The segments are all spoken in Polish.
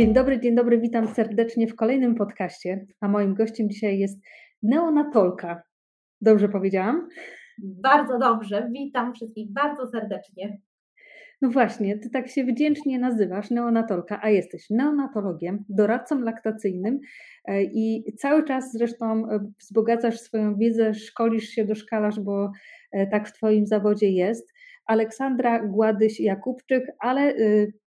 Dzień dobry, dzień dobry, witam serdecznie w kolejnym podcaście. A moim gościem dzisiaj jest neonatolka. Dobrze powiedziałam? Bardzo dobrze, witam wszystkich bardzo serdecznie. No właśnie, ty tak się wdzięcznie nazywasz, neonatolka, a jesteś neonatologiem, doradcą laktacyjnym e, i cały czas zresztą e, wzbogacasz swoją wiedzę, szkolisz się, doszkalasz, bo e, tak w twoim zawodzie jest. Aleksandra Gładyś-Jakubczyk, ale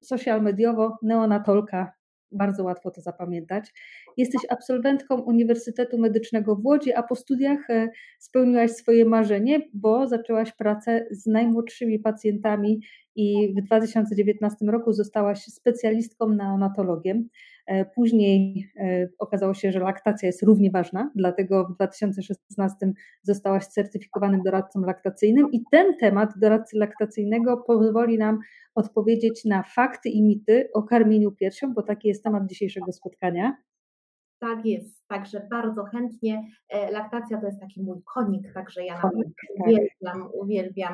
social mediowo neonatolka, bardzo łatwo to zapamiętać. Jesteś absolwentką Uniwersytetu Medycznego w Łodzi, a po studiach e, spełniłaś swoje marzenie, bo zaczęłaś pracę z najmłodszymi pacjentami i w 2019 roku zostałaś specjalistką neonatologiem. E, później e, okazało się, że laktacja jest równie ważna, dlatego w 2016 zostałaś certyfikowanym doradcą laktacyjnym i ten temat doradcy laktacyjnego pozwoli nam odpowiedzieć na fakty i mity o karmieniu piersią, bo taki jest temat dzisiejszego spotkania. Tak jest, także bardzo chętnie. E, laktacja to jest taki mój konik, także ja konik, tak. uwielbiam, uwielbiam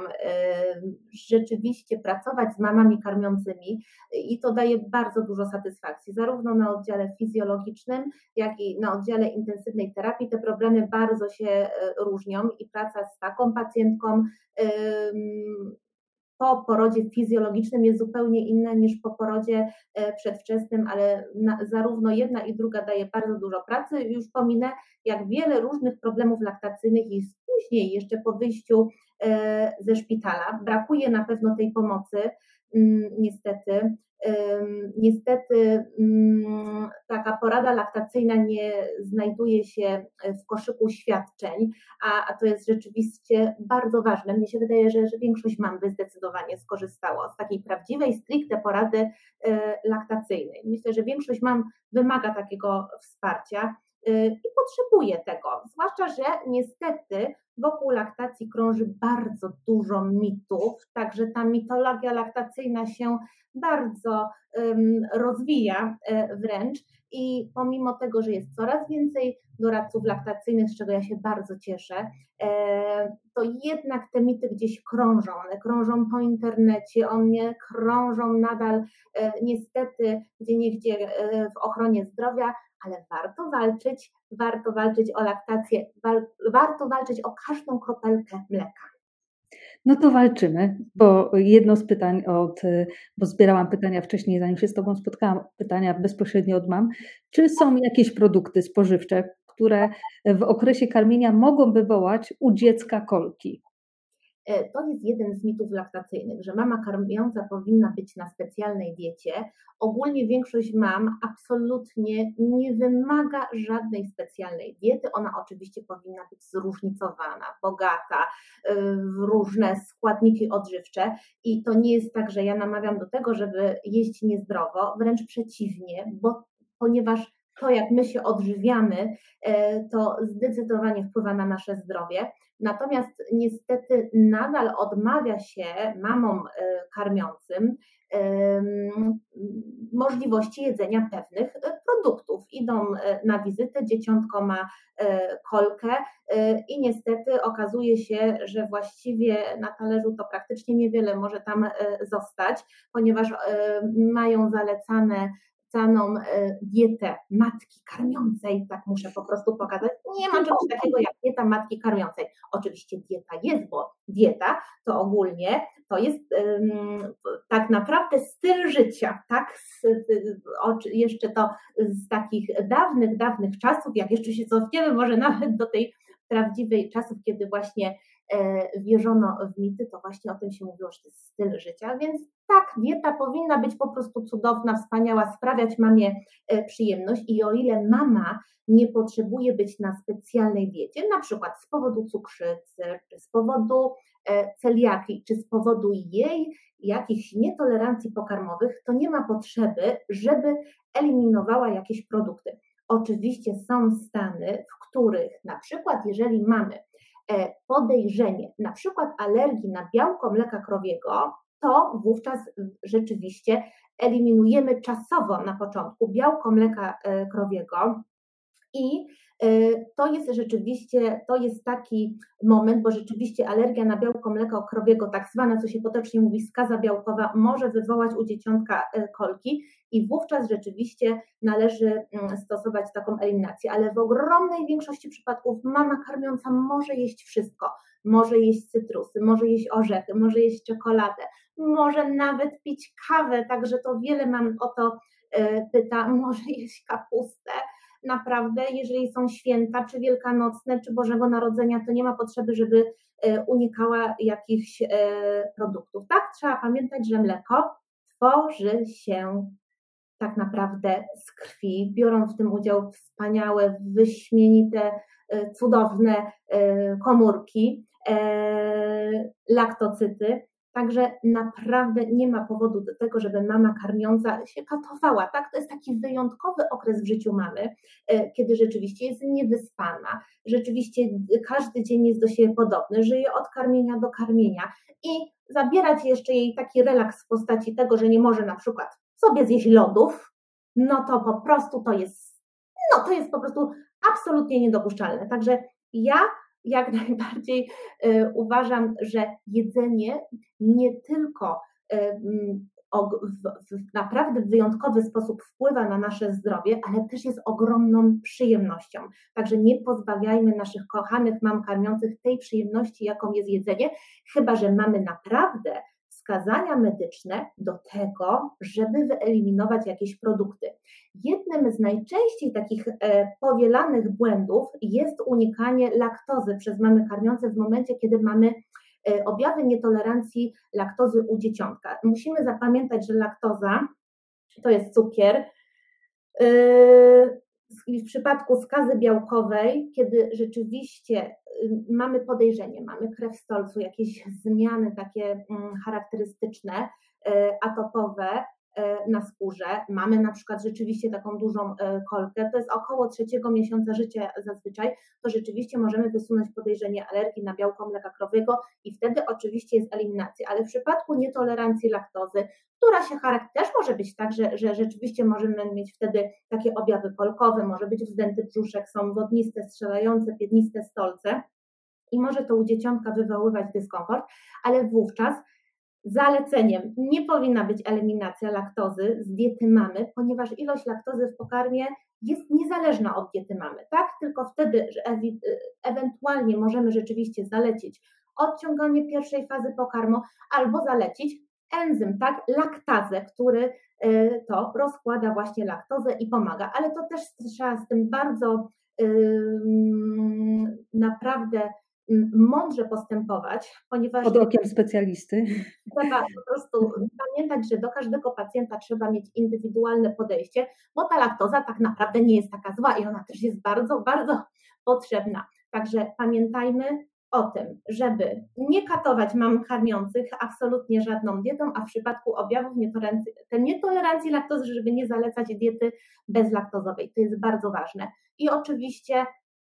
rzeczywiście pracować z mamami karmiącymi i to daje bardzo dużo satysfakcji, zarówno na oddziale fizjologicznym, jak i na oddziale intensywnej terapii. Te problemy bardzo się e, różnią i praca z taką pacjentką po porodzie fizjologicznym jest zupełnie inna niż po porodzie e, przedwczesnym, ale na, zarówno jedna i druga daje bardzo dużo pracy. Już pominę, jak wiele różnych problemów laktacyjnych jest później, jeszcze po wyjściu e, ze szpitala. Brakuje na pewno tej pomocy, niestety. Niestety mm, taka porada laktacyjna nie znajduje się w koszyku świadczeń, a, to jest rzeczywiście bardzo ważne. Mnie się wydaje, że, że większość mam by zdecydowanie skorzystało z takiej prawdziwej, stricte porady e, laktacyjnej. Myślę, że większość mam wymaga takiego wsparcia i potrzebuje tego. Zwłaszcza, że niestety wokół laktacji krąży bardzo dużo mitów, także ta mitologia laktacyjna się bardzo rozwija e, wręcz i pomimo tego, że jest coraz więcej doradców laktacyjnych, z czego ja się bardzo cieszę, e, to jednak te mity gdzieś krążą. One krążą po internecie, one krążą nadal e, niestety gdzie niegdzie w ochronie zdrowia, ale warto walczyć, warto walczyć o laktację, warto walczyć o każdą kropelkę mleka. No to walczymy, bo jedno z pytań od, bo zbierałam pytania wcześniej, zanim się z Tobą spotkałam, pytania bezpośrednio od mam, czy są jakieś produkty spożywcze, które w okresie karmienia mogą wywołać u dziecka kolki? E, to jest jeden z mitów laktacyjnych, że mama karmiąca powinna być na specjalnej diecie. Ogólnie większość mam absolutnie nie wymaga żadnej specjalnej diety. Ona oczywiście powinna być zróżnicowana, bogata e, w różne składniki odżywcze i to nie jest tak, że ja namawiam do tego, żeby jeść niezdrowo, wręcz przeciwnie, bo ponieważ to, jak my się odżywiamy, e, to zdecydowanie wpływa na nasze zdrowie. Natomiast niestety nadal odmawia się mamom e, karmiącym możliwości jedzenia pewnych e, produktów. Idą na wizytę, dzieciątko ma kolkę i niestety okazuje się, że właściwie na talerzu to praktycznie niewiele może tam zostać, ponieważ mają zalecane zapisaną e, dietę matki karmiącej, tak muszę po prostu pokazać. Nie ma czegoś takiego jak dieta matki karmiącej. Oczywiście dieta jest, bo dieta to ogólnie to jest um, tak naprawdę styl życia, tak? Z, jeszcze to z takich dawnych, dawnych czasów, jak jeszcze się cofniemy może nawet do tej prawdziwej czasów, kiedy właśnie wierzono w mity, to właśnie o tym się mówiło, że to jest styl życia, więc tak, dieta powinna być po prostu cudowna, wspaniała, sprawiać mamie e, przyjemność i o ile mama nie potrzebuje być na specjalnej diecie, na przykład z powodu cukrzycy, czy z powodu e, celiaki, czy z powodu jej jakichś nietolerancji pokarmowych, to nie ma potrzeby, żeby eliminowała jakieś produkty. Oczywiście są stany, w których na przykład jeżeli mamy E, podejrzenie na przykład alergii na białko mleka krowiego, to wówczas rzeczywiście eliminujemy czasowo na początku białko mleka e, krowiego, I to jest rzeczywiście, to jest taki moment, bo rzeczywiście alergia na białko mleka krowiego, tak zwana, co się potocznie mówi skaza białkowa, może wywołać u dzieciątka kolki i wówczas rzeczywiście należy mm, stosować taką eliminację, ale w ogromnej większości przypadków mama karmiąca może jeść wszystko, może jeść cytrusy, może jeść orzechy, może jeść czekoladę, może nawet pić kawę, także to wiele mam o to pyta, może jeść kapustę, naprawdę, jeżeli są święta, czy wielkanocne, czy Bożego Narodzenia, to nie ma potrzeby, żeby e, unikała jakichś e, produktów. Tak, trzeba pamiętać, że mleko tworzy się tak naprawdę z krwi. Biorą w tym udział wspaniałe, wyśmienite, e, cudowne komórki, laktocyty. Także naprawdę nie ma powodu do tego, żeby mama karmiąca się katowała. Tak? To jest taki wyjątkowy okres w życiu mamy, e, kiedy rzeczywiście jest niewyspana, rzeczywiście każdy dzień jest do siebie podobny, żyje od karmienia do karmienia i zabierać jeszcze jej taki relaks w postaci tego, że nie może na przykład sobie zjeść lodów, no to po prostu to jest, no to jest po prostu absolutnie niedopuszczalne. Także ja jak najbardziej e, uważam, że jedzenie nie tylko e, w naprawdę wyjątkowy sposób wpływa na nasze zdrowie, ale też jest ogromną przyjemnością. Także nie pozbawiajmy naszych kochanych mam karmiących tej przyjemności, jaką jest jedzenie, chyba że mamy naprawdę wskazania medyczne do tego, żeby wyeliminować jakieś produkty. Jednym z najczęściej takich e, powielanych błędów jest unikanie laktozy przez mamy karmiące w momencie, kiedy mamy e, objawy nietolerancji laktozy u dzieciątka. Musimy zapamiętać, że laktoza to jest cukier. E, w przypadku skazy białkowej, kiedy rzeczywiście mamy podejrzenie, mamy krew stolcu, jakieś zmiany takie mm, charakterystyczne, y, atopowe, na skórze, mamy na przykład rzeczywiście taką dużą e, kolkę, to jest około trzeciego miesiąca życia zazwyczaj, to rzeczywiście możemy wysunąć podejrzenie alergii na białko mleka krowego i wtedy oczywiście jest eliminacja, ale w przypadku nietolerancji laktozy, która się charakteryzuje, też może być tak, że, że rzeczywiście możemy mieć wtedy takie objawy kolkowe, może być wzdęty brzuszek, są wodniste, strzelające, piedniste stolce. I może to u dzieciątka wywoływać dyskomfort, ale wówczas Zaleceniem nie powinna być eliminacja laktozy z diety mamy, ponieważ ilość laktozy w pokarmie jest niezależna od diety mamy, tak? Tylko wtedy, że ewentualnie możemy rzeczywiście zalecić odciąganie pierwszej fazy pokarmu albo zalecić enzym, tak? Laktazę, który y, to rozkłada właśnie laktozę i pomaga, ale to też trzeba z tym bardzo naprawdę mądrze postępować, ponieważ. Pod okiem specjalisty. Trzeba po prostu pamiętać, że do każdego pacjenta trzeba mieć indywidualne podejście, bo ta laktoza tak naprawdę nie jest taka zła i ona też jest bardzo, bardzo potrzebna. Także pamiętajmy o tym, żeby nie katować mam karmiących absolutnie żadną dietą, a w przypadku objawów nietolerancji, nietolerancji laktozy, żeby nie zalecać diety bezlaktozowej. To jest bardzo ważne. I oczywiście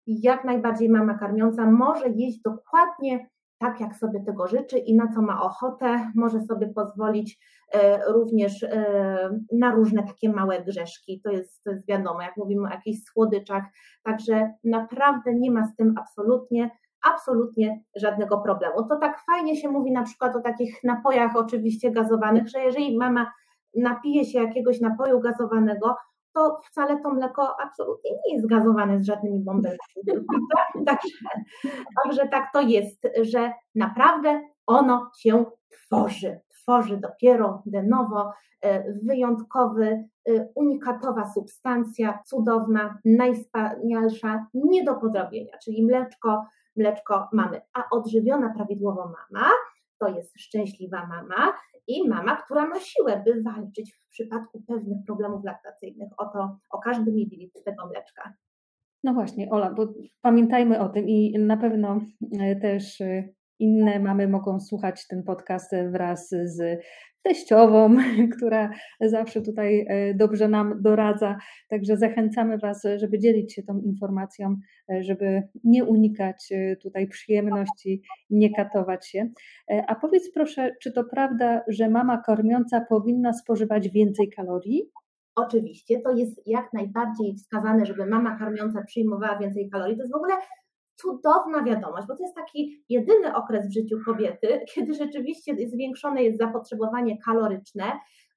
jak najbardziej mama karmiąca może jeść dokładnie tak, jak sobie tego życzy i na co ma ochotę, może sobie pozwolić e, również e, na różne takie małe grzeszki. To jest, to jest wiadomo, jak mówimy o jakichś słodyczach, także naprawdę nie ma z tym absolutnie, absolutnie żadnego problemu. To tak fajnie się mówi na przykład o takich napojach oczywiście gazowanych, że jeżeli mama napije się jakiegoś napoju gazowanego, to wcale to mleko absolutnie nie jest gazowane z żadnymi bąbelkami. Także, także tak to jest, że naprawdę ono się tworzy. Tworzy dopiero de novo e, wyjątkowy, e, unikatowa substancja, cudowna, najwspanialsza, nie do podrobienia, czyli mleczko, mleczko mamy. A odżywiona prawidłowo mama to jest szczęśliwa mama i mama, która ma siłę, by walczyć w przypadku pewnych problemów laktacyjnych o to, o każdy mililitr tego mleczka. No właśnie, Ola, bo pamiętajmy o tym i na pewno e, też e, inne mamy mogą słuchać ten podcast wraz z teściową, która zawsze tutaj e, dobrze nam doradza. Także zachęcamy Was, żeby dzielić się tą informacją, e, żeby nie unikać e, tutaj przyjemności, nie katować się. A powiedz proszę, czy to prawda, że mama kormiąca powinna spożywać więcej kalorii? Oczywiście to jest jak najbardziej wskazane, żeby mama karmiąca przyjmowała więcej kalorii. To jest w ogóle cudowna wiadomość, bo to jest taki jedyny okres w życiu kobiety, kiedy rzeczywiście zwiększone jest zapotrzebowanie kaloryczne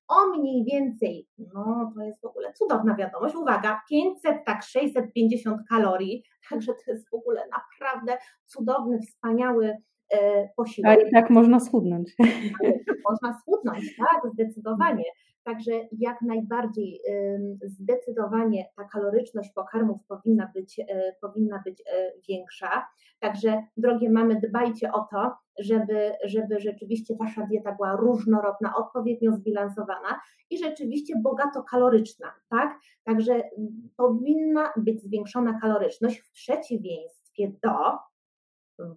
o mniej więcej, no to jest w ogóle cudowna wiadomość. Uwaga, 500, tak 650 kalorii, także to jest w ogóle naprawdę cudowny, wspaniały e, posiłek. A i tak można schudnąć. Można schudnąć, tak, zdecydowanie. Także jak najbardziej zdecydowanie ta kaloryczność pokarmów powinna być, e, powinna być e, większa. Także drogie mamy, dbajcie o to, żeby, żeby rzeczywiście wasza dieta była różnorodna, odpowiednio zbilansowana i rzeczywiście bogato kaloryczna, tak? Także powinna być zwiększona kaloryczność w przeciwieństwie do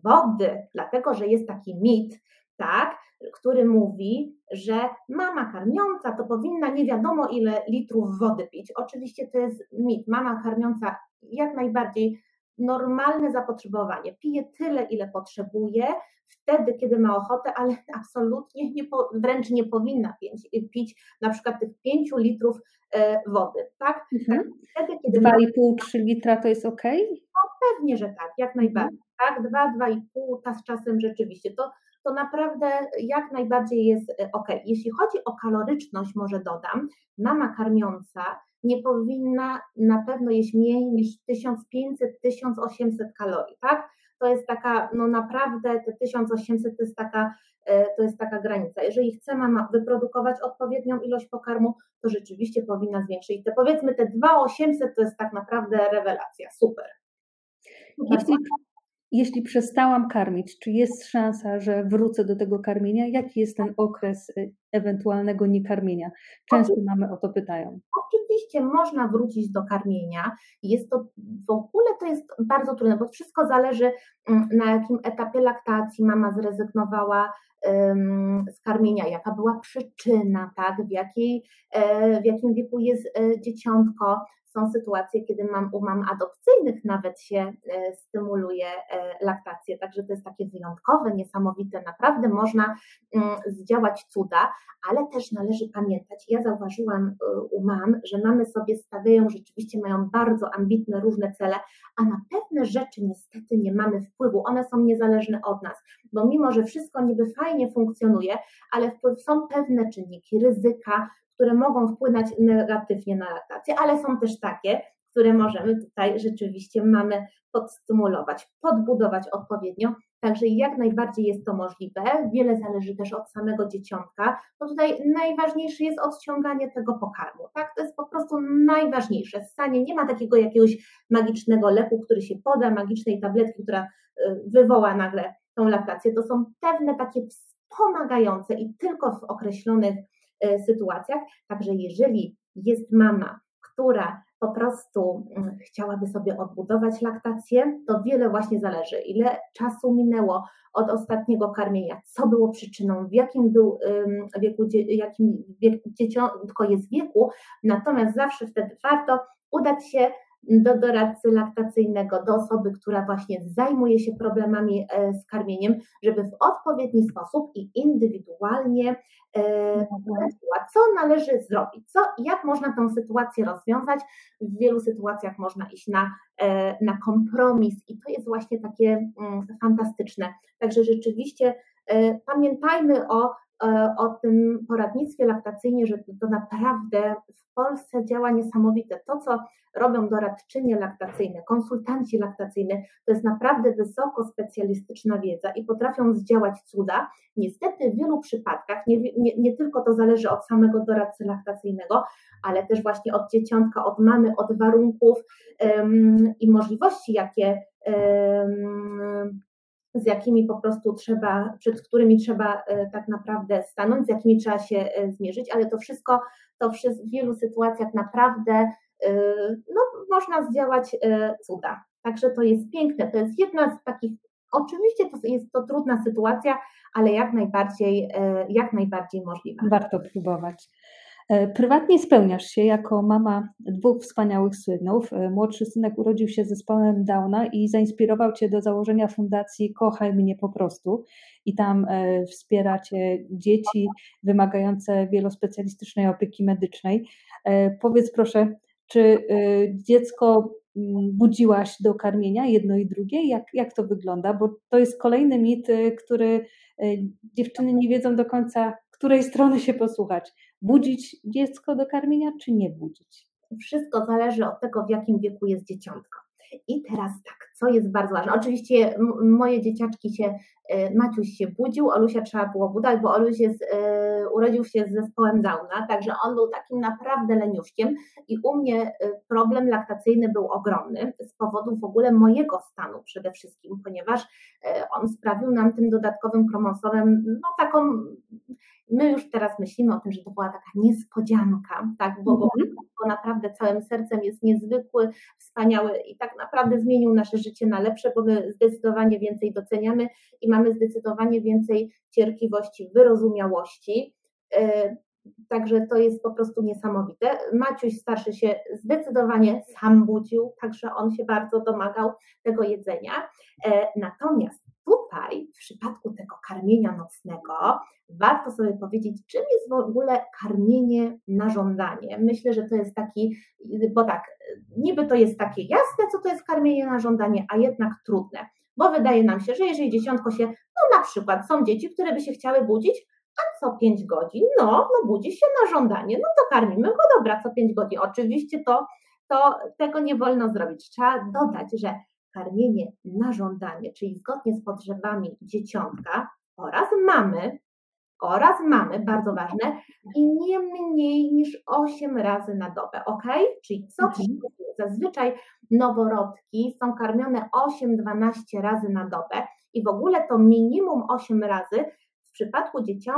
wody, dlatego że jest taki mit, tak, który mówi, że mama karmiąca to powinna nie wiadomo ile litrów wody pić. Oczywiście to jest mit. Mama karmiąca jak najbardziej normalne zapotrzebowanie. Pije tyle, ile potrzebuje, wtedy, kiedy ma ochotę, ale absolutnie nie, wręcz nie powinna pić, pić na przykład tych 5 litrów e, wody, tak? Mhm. Wtedy, kiedy 2,5-3 litra to jest ok? No pewnie, że tak, jak najbardziej, tak? 2-2,5, ta z czasem rzeczywiście, to to naprawdę jak najbardziej jest e, ok. Jeśli chodzi o kaloryczność, może dodam, mama karmiąca nie powinna na pewno jeść mniej niż 1500-1800 kalorii, tak? To jest taka, no naprawdę te 1800 to jest taka, e, to jest taka granica. Jeżeli chce mama wyprodukować odpowiednią ilość pokarmu, to rzeczywiście powinna zwiększyć. Te powiedzmy te 2800 to jest tak naprawdę rewelacja, super. Jeśli, jeśli przestałam karmić, czy jest szansa, że wrócę do tego karmienia? Jaki jest ten okres y, ewentualnego niekarmienia? Często mamy o to pytają. Oczywiście można wrócić do karmienia. Jest to w ogóle to jest bardzo trudne, bo wszystko zależy mm, na jakim etapie laktacji mama zrezygnowała z karmienia, jaka była przyczyna, tak, w, jakiej, e, w jakim wieku jest e, dzieciątko, są sytuacje, kiedy mam, u mam adopcyjnych nawet się e, stymuluje e, laktację, także to jest takie wyjątkowe, niesamowite, naprawdę można mm, zdziałać cuda, ale też należy pamiętać, ja zauważyłam e, u mam, że mamy sobie stawiają, rzeczywiście mają bardzo ambitne różne cele, a na pewne rzeczy niestety nie mamy wpływu, one są niezależne od nas, bo mimo, że wszystko niby fajnie funkcjonuje, ale są pewne czynniki, ryzyka, które mogą wpłynąć negatywnie na laktację, ale są też takie, które możemy tutaj rzeczywiście mamy podstymulować, podbudować odpowiednio. Także jak najbardziej jest to możliwe. Wiele zależy też od samego dzieciątka. No tutaj najważniejsze jest odciąganie tego pokarmu. Tak, to jest po prostu najważniejsze. Stanie nie ma takiego jakiegoś magicznego leku, który się poda, magicznej tabletki, która y, wywoła nagle tą laktację. To są pewne takie wspomagające i tylko w określonych sytuacjach. Także jeżeli jest mama, która po prostu mm, chciałaby sobie odbudować laktację, to wiele właśnie zależy, ile czasu minęło od ostatniego karmienia, co było przyczyną, w jakim był wieku, jakim jest wieku, natomiast zawsze wtedy warto udać się do doradcy laktacyjnego, do osoby, która właśnie zajmuje się problemami e, z karmieniem, żeby w odpowiedni sposób i indywidualnie e, co należy zrobić, co, jak można tę sytuację rozwiązać. W wielu sytuacjach można iść na, e, na kompromis i to jest właśnie takie mm, fantastyczne. Także rzeczywiście pamiętajmy o o tym poradnictwie laktacyjnie, że to naprawdę w Polsce działa niesamowite. To, co robią doradczynie laktacyjne, konsultanci laktacyjni, to jest naprawdę wysoko specjalistyczna wiedza i potrafią zdziałać cuda. Niestety w wielu przypadkach, nie, nie, nie tylko to zależy od samego doradcy laktacyjnego, ale też właśnie od dzieciątka, od mamy, od warunków i możliwości, jakie um, z jakimi po prostu trzeba, przed którymi trzeba e, tak naprawdę stanąć, z jakimi trzeba się e, zmierzyć, ale to wszystko, to w wielu sytuacjach naprawdę e, no, można zdziałać cuda. Także to jest piękne, to jest jedna z takich, oczywiście to jest to trudna sytuacja, ale jak najbardziej, jak najbardziej możliwa. Warto próbować. E, prywatnie spełniasz się jako mama dwóch wspaniałych synów. E, młodszy synek urodził się z zespołem Downa i zainspirował Cię do założenia fundacji Kochaj mnie po prostu. I tam e, wspieracie dzieci wymagające wielospecjalistycznej opieki medycznej. Powiedz proszę, czy dziecko mm, budziłaś do karmienia, jedno i drugie? Jak, jak to wygląda? Bo to jest kolejny mit, który dziewczyny nie wiedzą do końca, której strony się posłuchać. Budzić dziecko do karmienia, czy nie budzić? Wszystko zależy od tego, w jakim wieku jest dzieciątko. I teraz tak, co jest bardzo ważne. Oczywiście moje dzieciaczki się, e, Maciuś się budził, Olusia trzeba było budować, bo Oluś jest, e, urodził się z zespołem Downa, także on był takim naprawdę leniuszkiem i u mnie e, problem laktacyjny był ogromny z powodu w ogóle mojego stanu przede wszystkim, ponieważ on sprawił nam tym dodatkowym chromosomem no taką my już teraz myślimy o tym, że to była taka niespodzianka, tak, bo, bo, mhm. bo naprawdę całym sercem jest niezwykły, wspaniały i tak naprawdę zmienił nasze życie na lepsze, bo my zdecydowanie więcej doceniamy i mamy zdecydowanie więcej cierpliwości, wyrozumiałości. E, także to jest po prostu niesamowite. Maciuś starszy się zdecydowanie sam budził, także on się bardzo domagał tego jedzenia. E, natomiast tutaj w przypadku tego karmienia nocnego warto sobie powiedzieć, czym jest w ogóle karmienie na żądanie. Myślę, że to jest taki, bo tak, niby to jest takie jasne, co to jest karmienie na żądanie, a jednak trudne, bo wydaje nam się, że jeżeli dzieciątko się, no na przykład są dzieci, które by się chciały budzić, a co 5 godzin, no, no budzi się na żądanie, no to karmimy go, dobra, co 5 godzin. Oczywiście to, to tego nie wolno zrobić. Trzeba dodać, że karmienie na żądanie, czyli zgodnie z potrzebami dzieciątka oraz mamy, oraz mamy, bardzo ważne, i nie mniej niż 8 razy na dobę, ok? Czyli co mhm. Zazwyczaj noworodki są karmione 8-12 razy na dobę i w ogóle to minimum 8 razy w przypadku dziecią,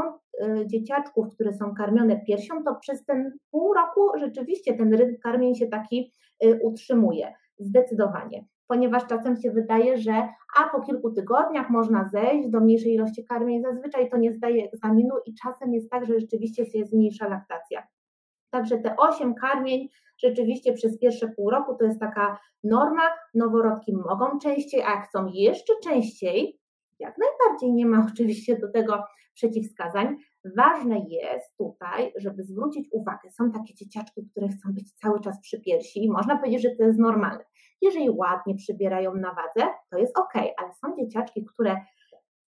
y, dzieciaczków, które są karmione piersią, to przez ten pół roku rzeczywiście ten rytm karmień się taki y, utrzymuje. Zdecydowanie ponieważ czasem się wydaje, że a po kilku tygodniach można zejść do mniejszej ilości karmień, zazwyczaj to nie zdaje egzaminu i czasem jest tak, że rzeczywiście się zmniejsza laktacja. Także te 8 karmień rzeczywiście przez pierwsze pół roku to jest taka norma. Noworodki mogą częściej, a jak chcą jeszcze częściej, jak najbardziej nie ma oczywiście do tego przeciwwskazań. Ważne jest tutaj, żeby zwrócić uwagę, są takie dzieciaczki, które chcą być cały czas przy piersi i można powiedzieć, że to jest normalne. Jeżeli ładnie przybierają na wadze, to jest ok, ale są dzieciaczki, które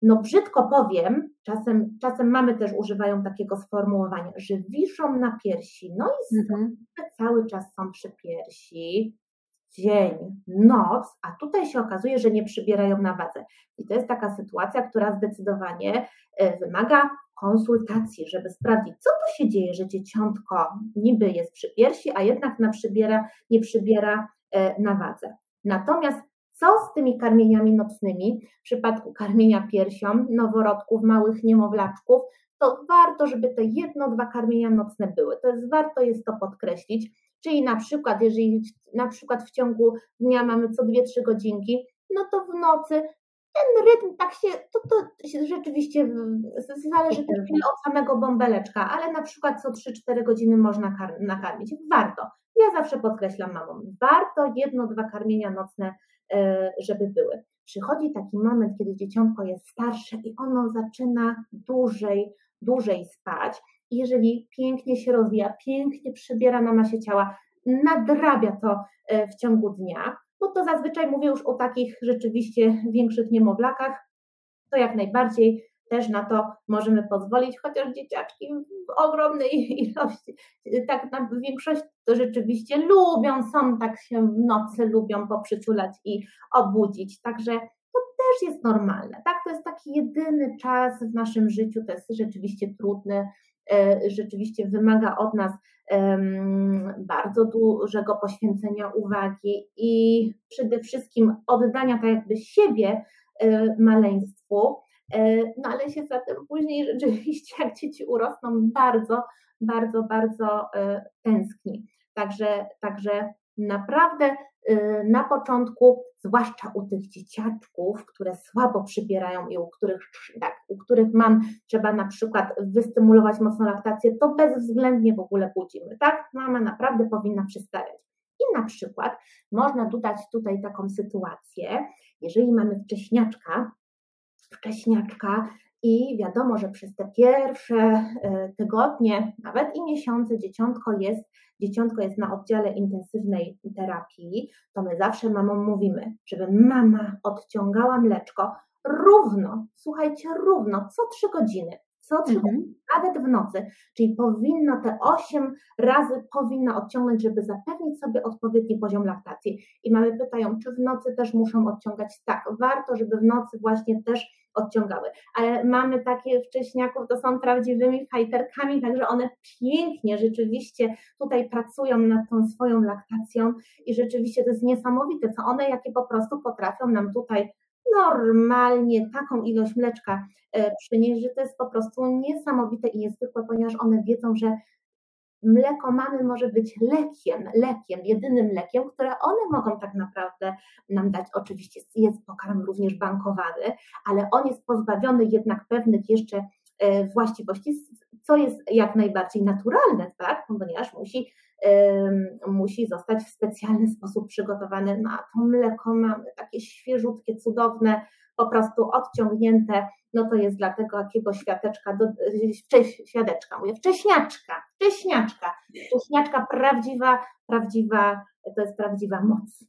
no brzydko powiem, czasem, czasem mamy też używają takiego sformułowania, że wiszą na piersi, no i mhm. cały czas są przy piersi, dzień, noc, a tutaj się okazuje, że nie przybierają na wadze. I to jest taka sytuacja, która zdecydowanie e, wymaga konsultacji, żeby sprawdzić, co to się dzieje, że dzieciątko niby jest przy piersi, a jednak na przybiera, nie przybiera e, na wadze. Natomiast co z tymi karmieniami nocnymi? W przypadku karmienia piersią noworodków, małych niemowlaczków, to warto, żeby te jedno, dwa karmienia nocne były. To jest warto jest to podkreślić. Czyli na przykład, jeżeli na przykład w ciągu dnia mamy co 2-3 godzinki, no to w nocy ten rytm tak się, to, to rzeczywiście zależy też od samego bąbeleczka, ale na przykład co 3-4 godziny można nakarmić. Warto. Ja zawsze podkreślam mamom, warto jedno, dwa karmienia nocne, e, żeby były. Przychodzi taki moment, kiedy dzieciątko jest starsze i ono zaczyna dłużej, dłużej spać. Jeżeli pięknie się rozwija, pięknie przybiera na masie ciała, nadrabia to e, w ciągu dnia, bo to zazwyczaj mówię już o takich rzeczywiście większych niemowlakach, to jak najbardziej też na to możemy pozwolić, chociaż dzieciaczki w ogromnej ilości, tak na większość to rzeczywiście lubią, są tak się w nocy lubią poprzyciulać i obudzić, także to też jest normalne, tak, to jest taki jedyny czas w naszym życiu, to jest rzeczywiście trudny, rzeczywiście wymaga od nas bardzo dużego poświęcenia uwagi i przede wszystkim oddania tak jakby siebie e, maleństwu, e, no ale się zatem później rzeczywiście, jak dzieci urosną, bardzo, bardzo, bardzo e, tęskni. Także, także naprawdę y, na początku, zwłaszcza u tych dzieciaczków, które słabo przybierają i u których, tak, u których mam, trzeba na przykład wystymulować mocno laktację, to bezwzględnie w ogóle budzimy, tak? Mama naprawdę powinna przystawiać. I na przykład można dodać tutaj taką sytuację, jeżeli mamy wcześniaczka, wcześniaczka i wiadomo, że przez te pierwsze e, tygodnie, nawet i miesiące dzieciątko jest, dzieciątko jest na oddziale intensywnej terapii, to my zawsze mamom mówimy, żeby mama odciągała mleczko równo, słuchajcie, równo co trzy godziny co trzy mhm. nawet w nocy, czyli powinno te 8 razy powinna odciągnąć, żeby zapewnić sobie odpowiedni poziom laktacji. I mamy pytają, czy w nocy też muszą odciągać? Tak, warto, żeby w nocy właśnie też odciągały. Ale mamy takie wcześniaków, to są prawdziwymi fajterkami, także one pięknie rzeczywiście tutaj pracują nad tą swoją laktacją i rzeczywiście to jest niesamowite, co one jakie po prostu potrafią nam tutaj normalnie taką ilość mleczka e, przynieść, że to jest po prostu niesamowite i niezwykłe, ponieważ one wiedzą, że mleko mamy może być lekiem, lekiem, jedynym lekiem, które one mogą tak naprawdę nam dać. Oczywiście jest pokarm również bankowany, ale on jest pozbawiony jednak pewnych jeszcze e, właściwości, co jest jak najbardziej naturalne, tak? ponieważ musi musi zostać w specjalny sposób przygotowany. To mleko mamy takie świeżutkie, cudowne, po prostu odciągnięte, no to jest dla tego jakiego świateczka, do, świadeczka, mówię, wcześniaczka, wcześniaczka, wcześniaczka prawdziwa, prawdziwa, to jest prawdziwa moc.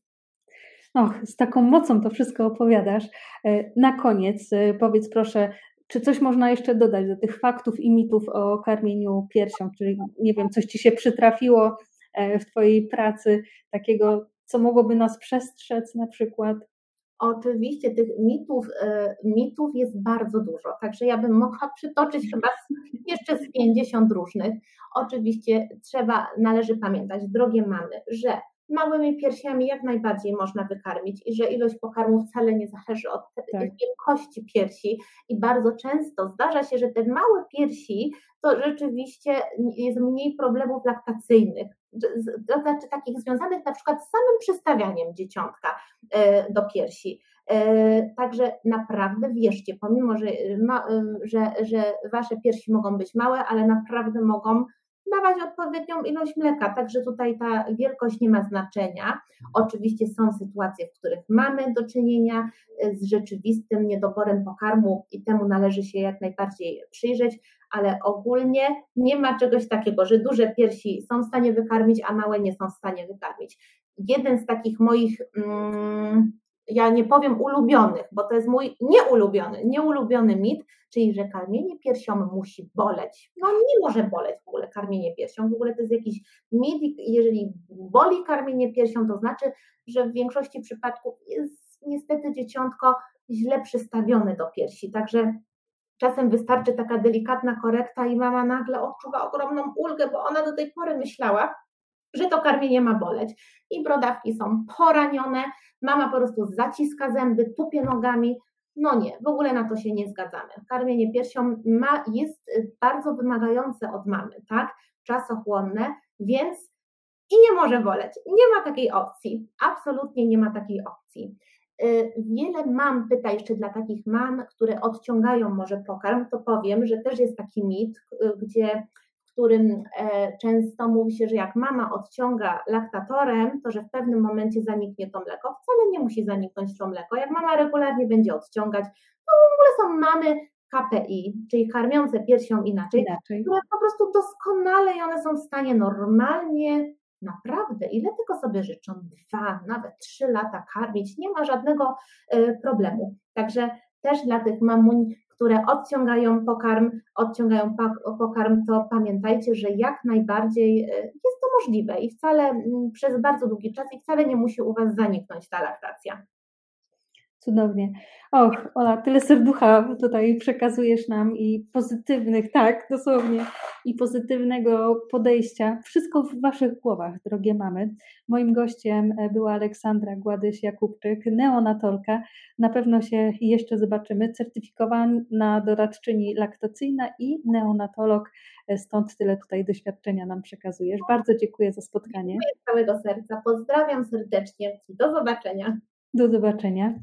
Och, z taką mocą to wszystko opowiadasz. E, na koniec e, powiedz proszę, czy coś można jeszcze dodać do tych faktów i mitów o karmieniu piersią? Czyli nie wiem, coś Ci się przytrafiło e, w Twojej pracy, takiego, co mogłoby nas przestrzec na przykład? Oczywiście tych mitów, e, mitów jest bardzo dużo, także ja bym mogła przytoczyć chyba jeszcze z 50 różnych. Oczywiście trzeba, należy pamiętać, drogie mamy, że małymi piersiami jak najbardziej można wykarmić i że ilość pokarmu wcale nie zależy od tak. wielkości piersi i bardzo często zdarza się, że te małe piersi to rzeczywiście jest mniej problemów laktacyjnych, to znaczy takich związanych na przykład z samym przystawianiem dzieciątka e, do piersi. E, także naprawdę wierzcie, pomimo, że, że, że wasze piersi mogą być małe, ale naprawdę mogą dawać odpowiednią ilość mleka, także tutaj ta wielkość nie ma znaczenia. Oczywiście są sytuacje, w których mamy do czynienia e, z rzeczywistym niedoborem pokarmu i temu należy się jak najbardziej przyjrzeć, ale ogólnie nie ma czegoś takiego, że duże piersi są w stanie wykarmić, a małe nie są w stanie wykarmić. Jeden z takich moich mm, ja nie powiem ulubionych, bo to jest mój nieulubiony, nieulubiony mit, czyli że karmienie piersią musi boleć. No nie może boleć w ogóle karmienie piersią, w ogóle to jest jakiś mit, jeżeli boli karmienie piersią, to znaczy, że w większości przypadków jest niestety dzieciątko źle przystawione do piersi, także czasem wystarczy taka delikatna korekta i mama nagle odczuwa ogromną ulgę, bo ona do tej pory myślała, że to karmienie ma boleć. I brodawki są poranione, mama po prostu zaciska zęby, tupie nogami. No nie, w ogóle na to się nie zgadzamy. Karmienie piersią ma, jest bardzo wymagające od mamy, tak? Czasochłonne, więc i nie może boleć. Nie ma takiej opcji. Absolutnie nie ma takiej opcji. Y, wiele mam pyta jeszcze dla takich mam, które odciągają może pokarm, to powiem, że też jest taki mit, y, gdzie którym e, często mówi się, że jak mama odciąga laktatorem, to że w pewnym momencie zaniknie to mleko. Wcale nie musi zaniknąć to mleko. Jak mama regularnie będzie odciągać, to w ogóle są mamy KPI, czyli karmiące piersią inaczej, inaczej, które po prostu doskonale i one są w stanie normalnie, naprawdę, ile tylko sobie życzą, dwa, nawet trzy lata karmić, nie ma żadnego e, problemu. Także też dla tych mamuń które odciągają pokarm, odciągają pokarm, to pamiętajcie, że jak najbardziej e, jest to możliwe i wcale przez bardzo długi czas i wcale nie musi u Was zaniknąć ta laktacja. Cudownie. Och, Ola, tyle serducha tutaj przekazujesz nam i pozytywnych, tak, dosłownie, i pozytywnego podejścia. Wszystko w Waszych głowach, drogie mamy. Moim gościem e, była Aleksandra Gładyś-Jakubczyk, neonatolka. Na pewno się jeszcze zobaczymy. Certyfikowana doradczyni laktacyjna i neonatolog, e, stąd tyle tutaj doświadczenia nam przekazujesz. Bardzo dziękuję za spotkanie. Dziękuję z całego serca. Pozdrawiam serdecznie. Do zobaczenia. Do zobaczenia.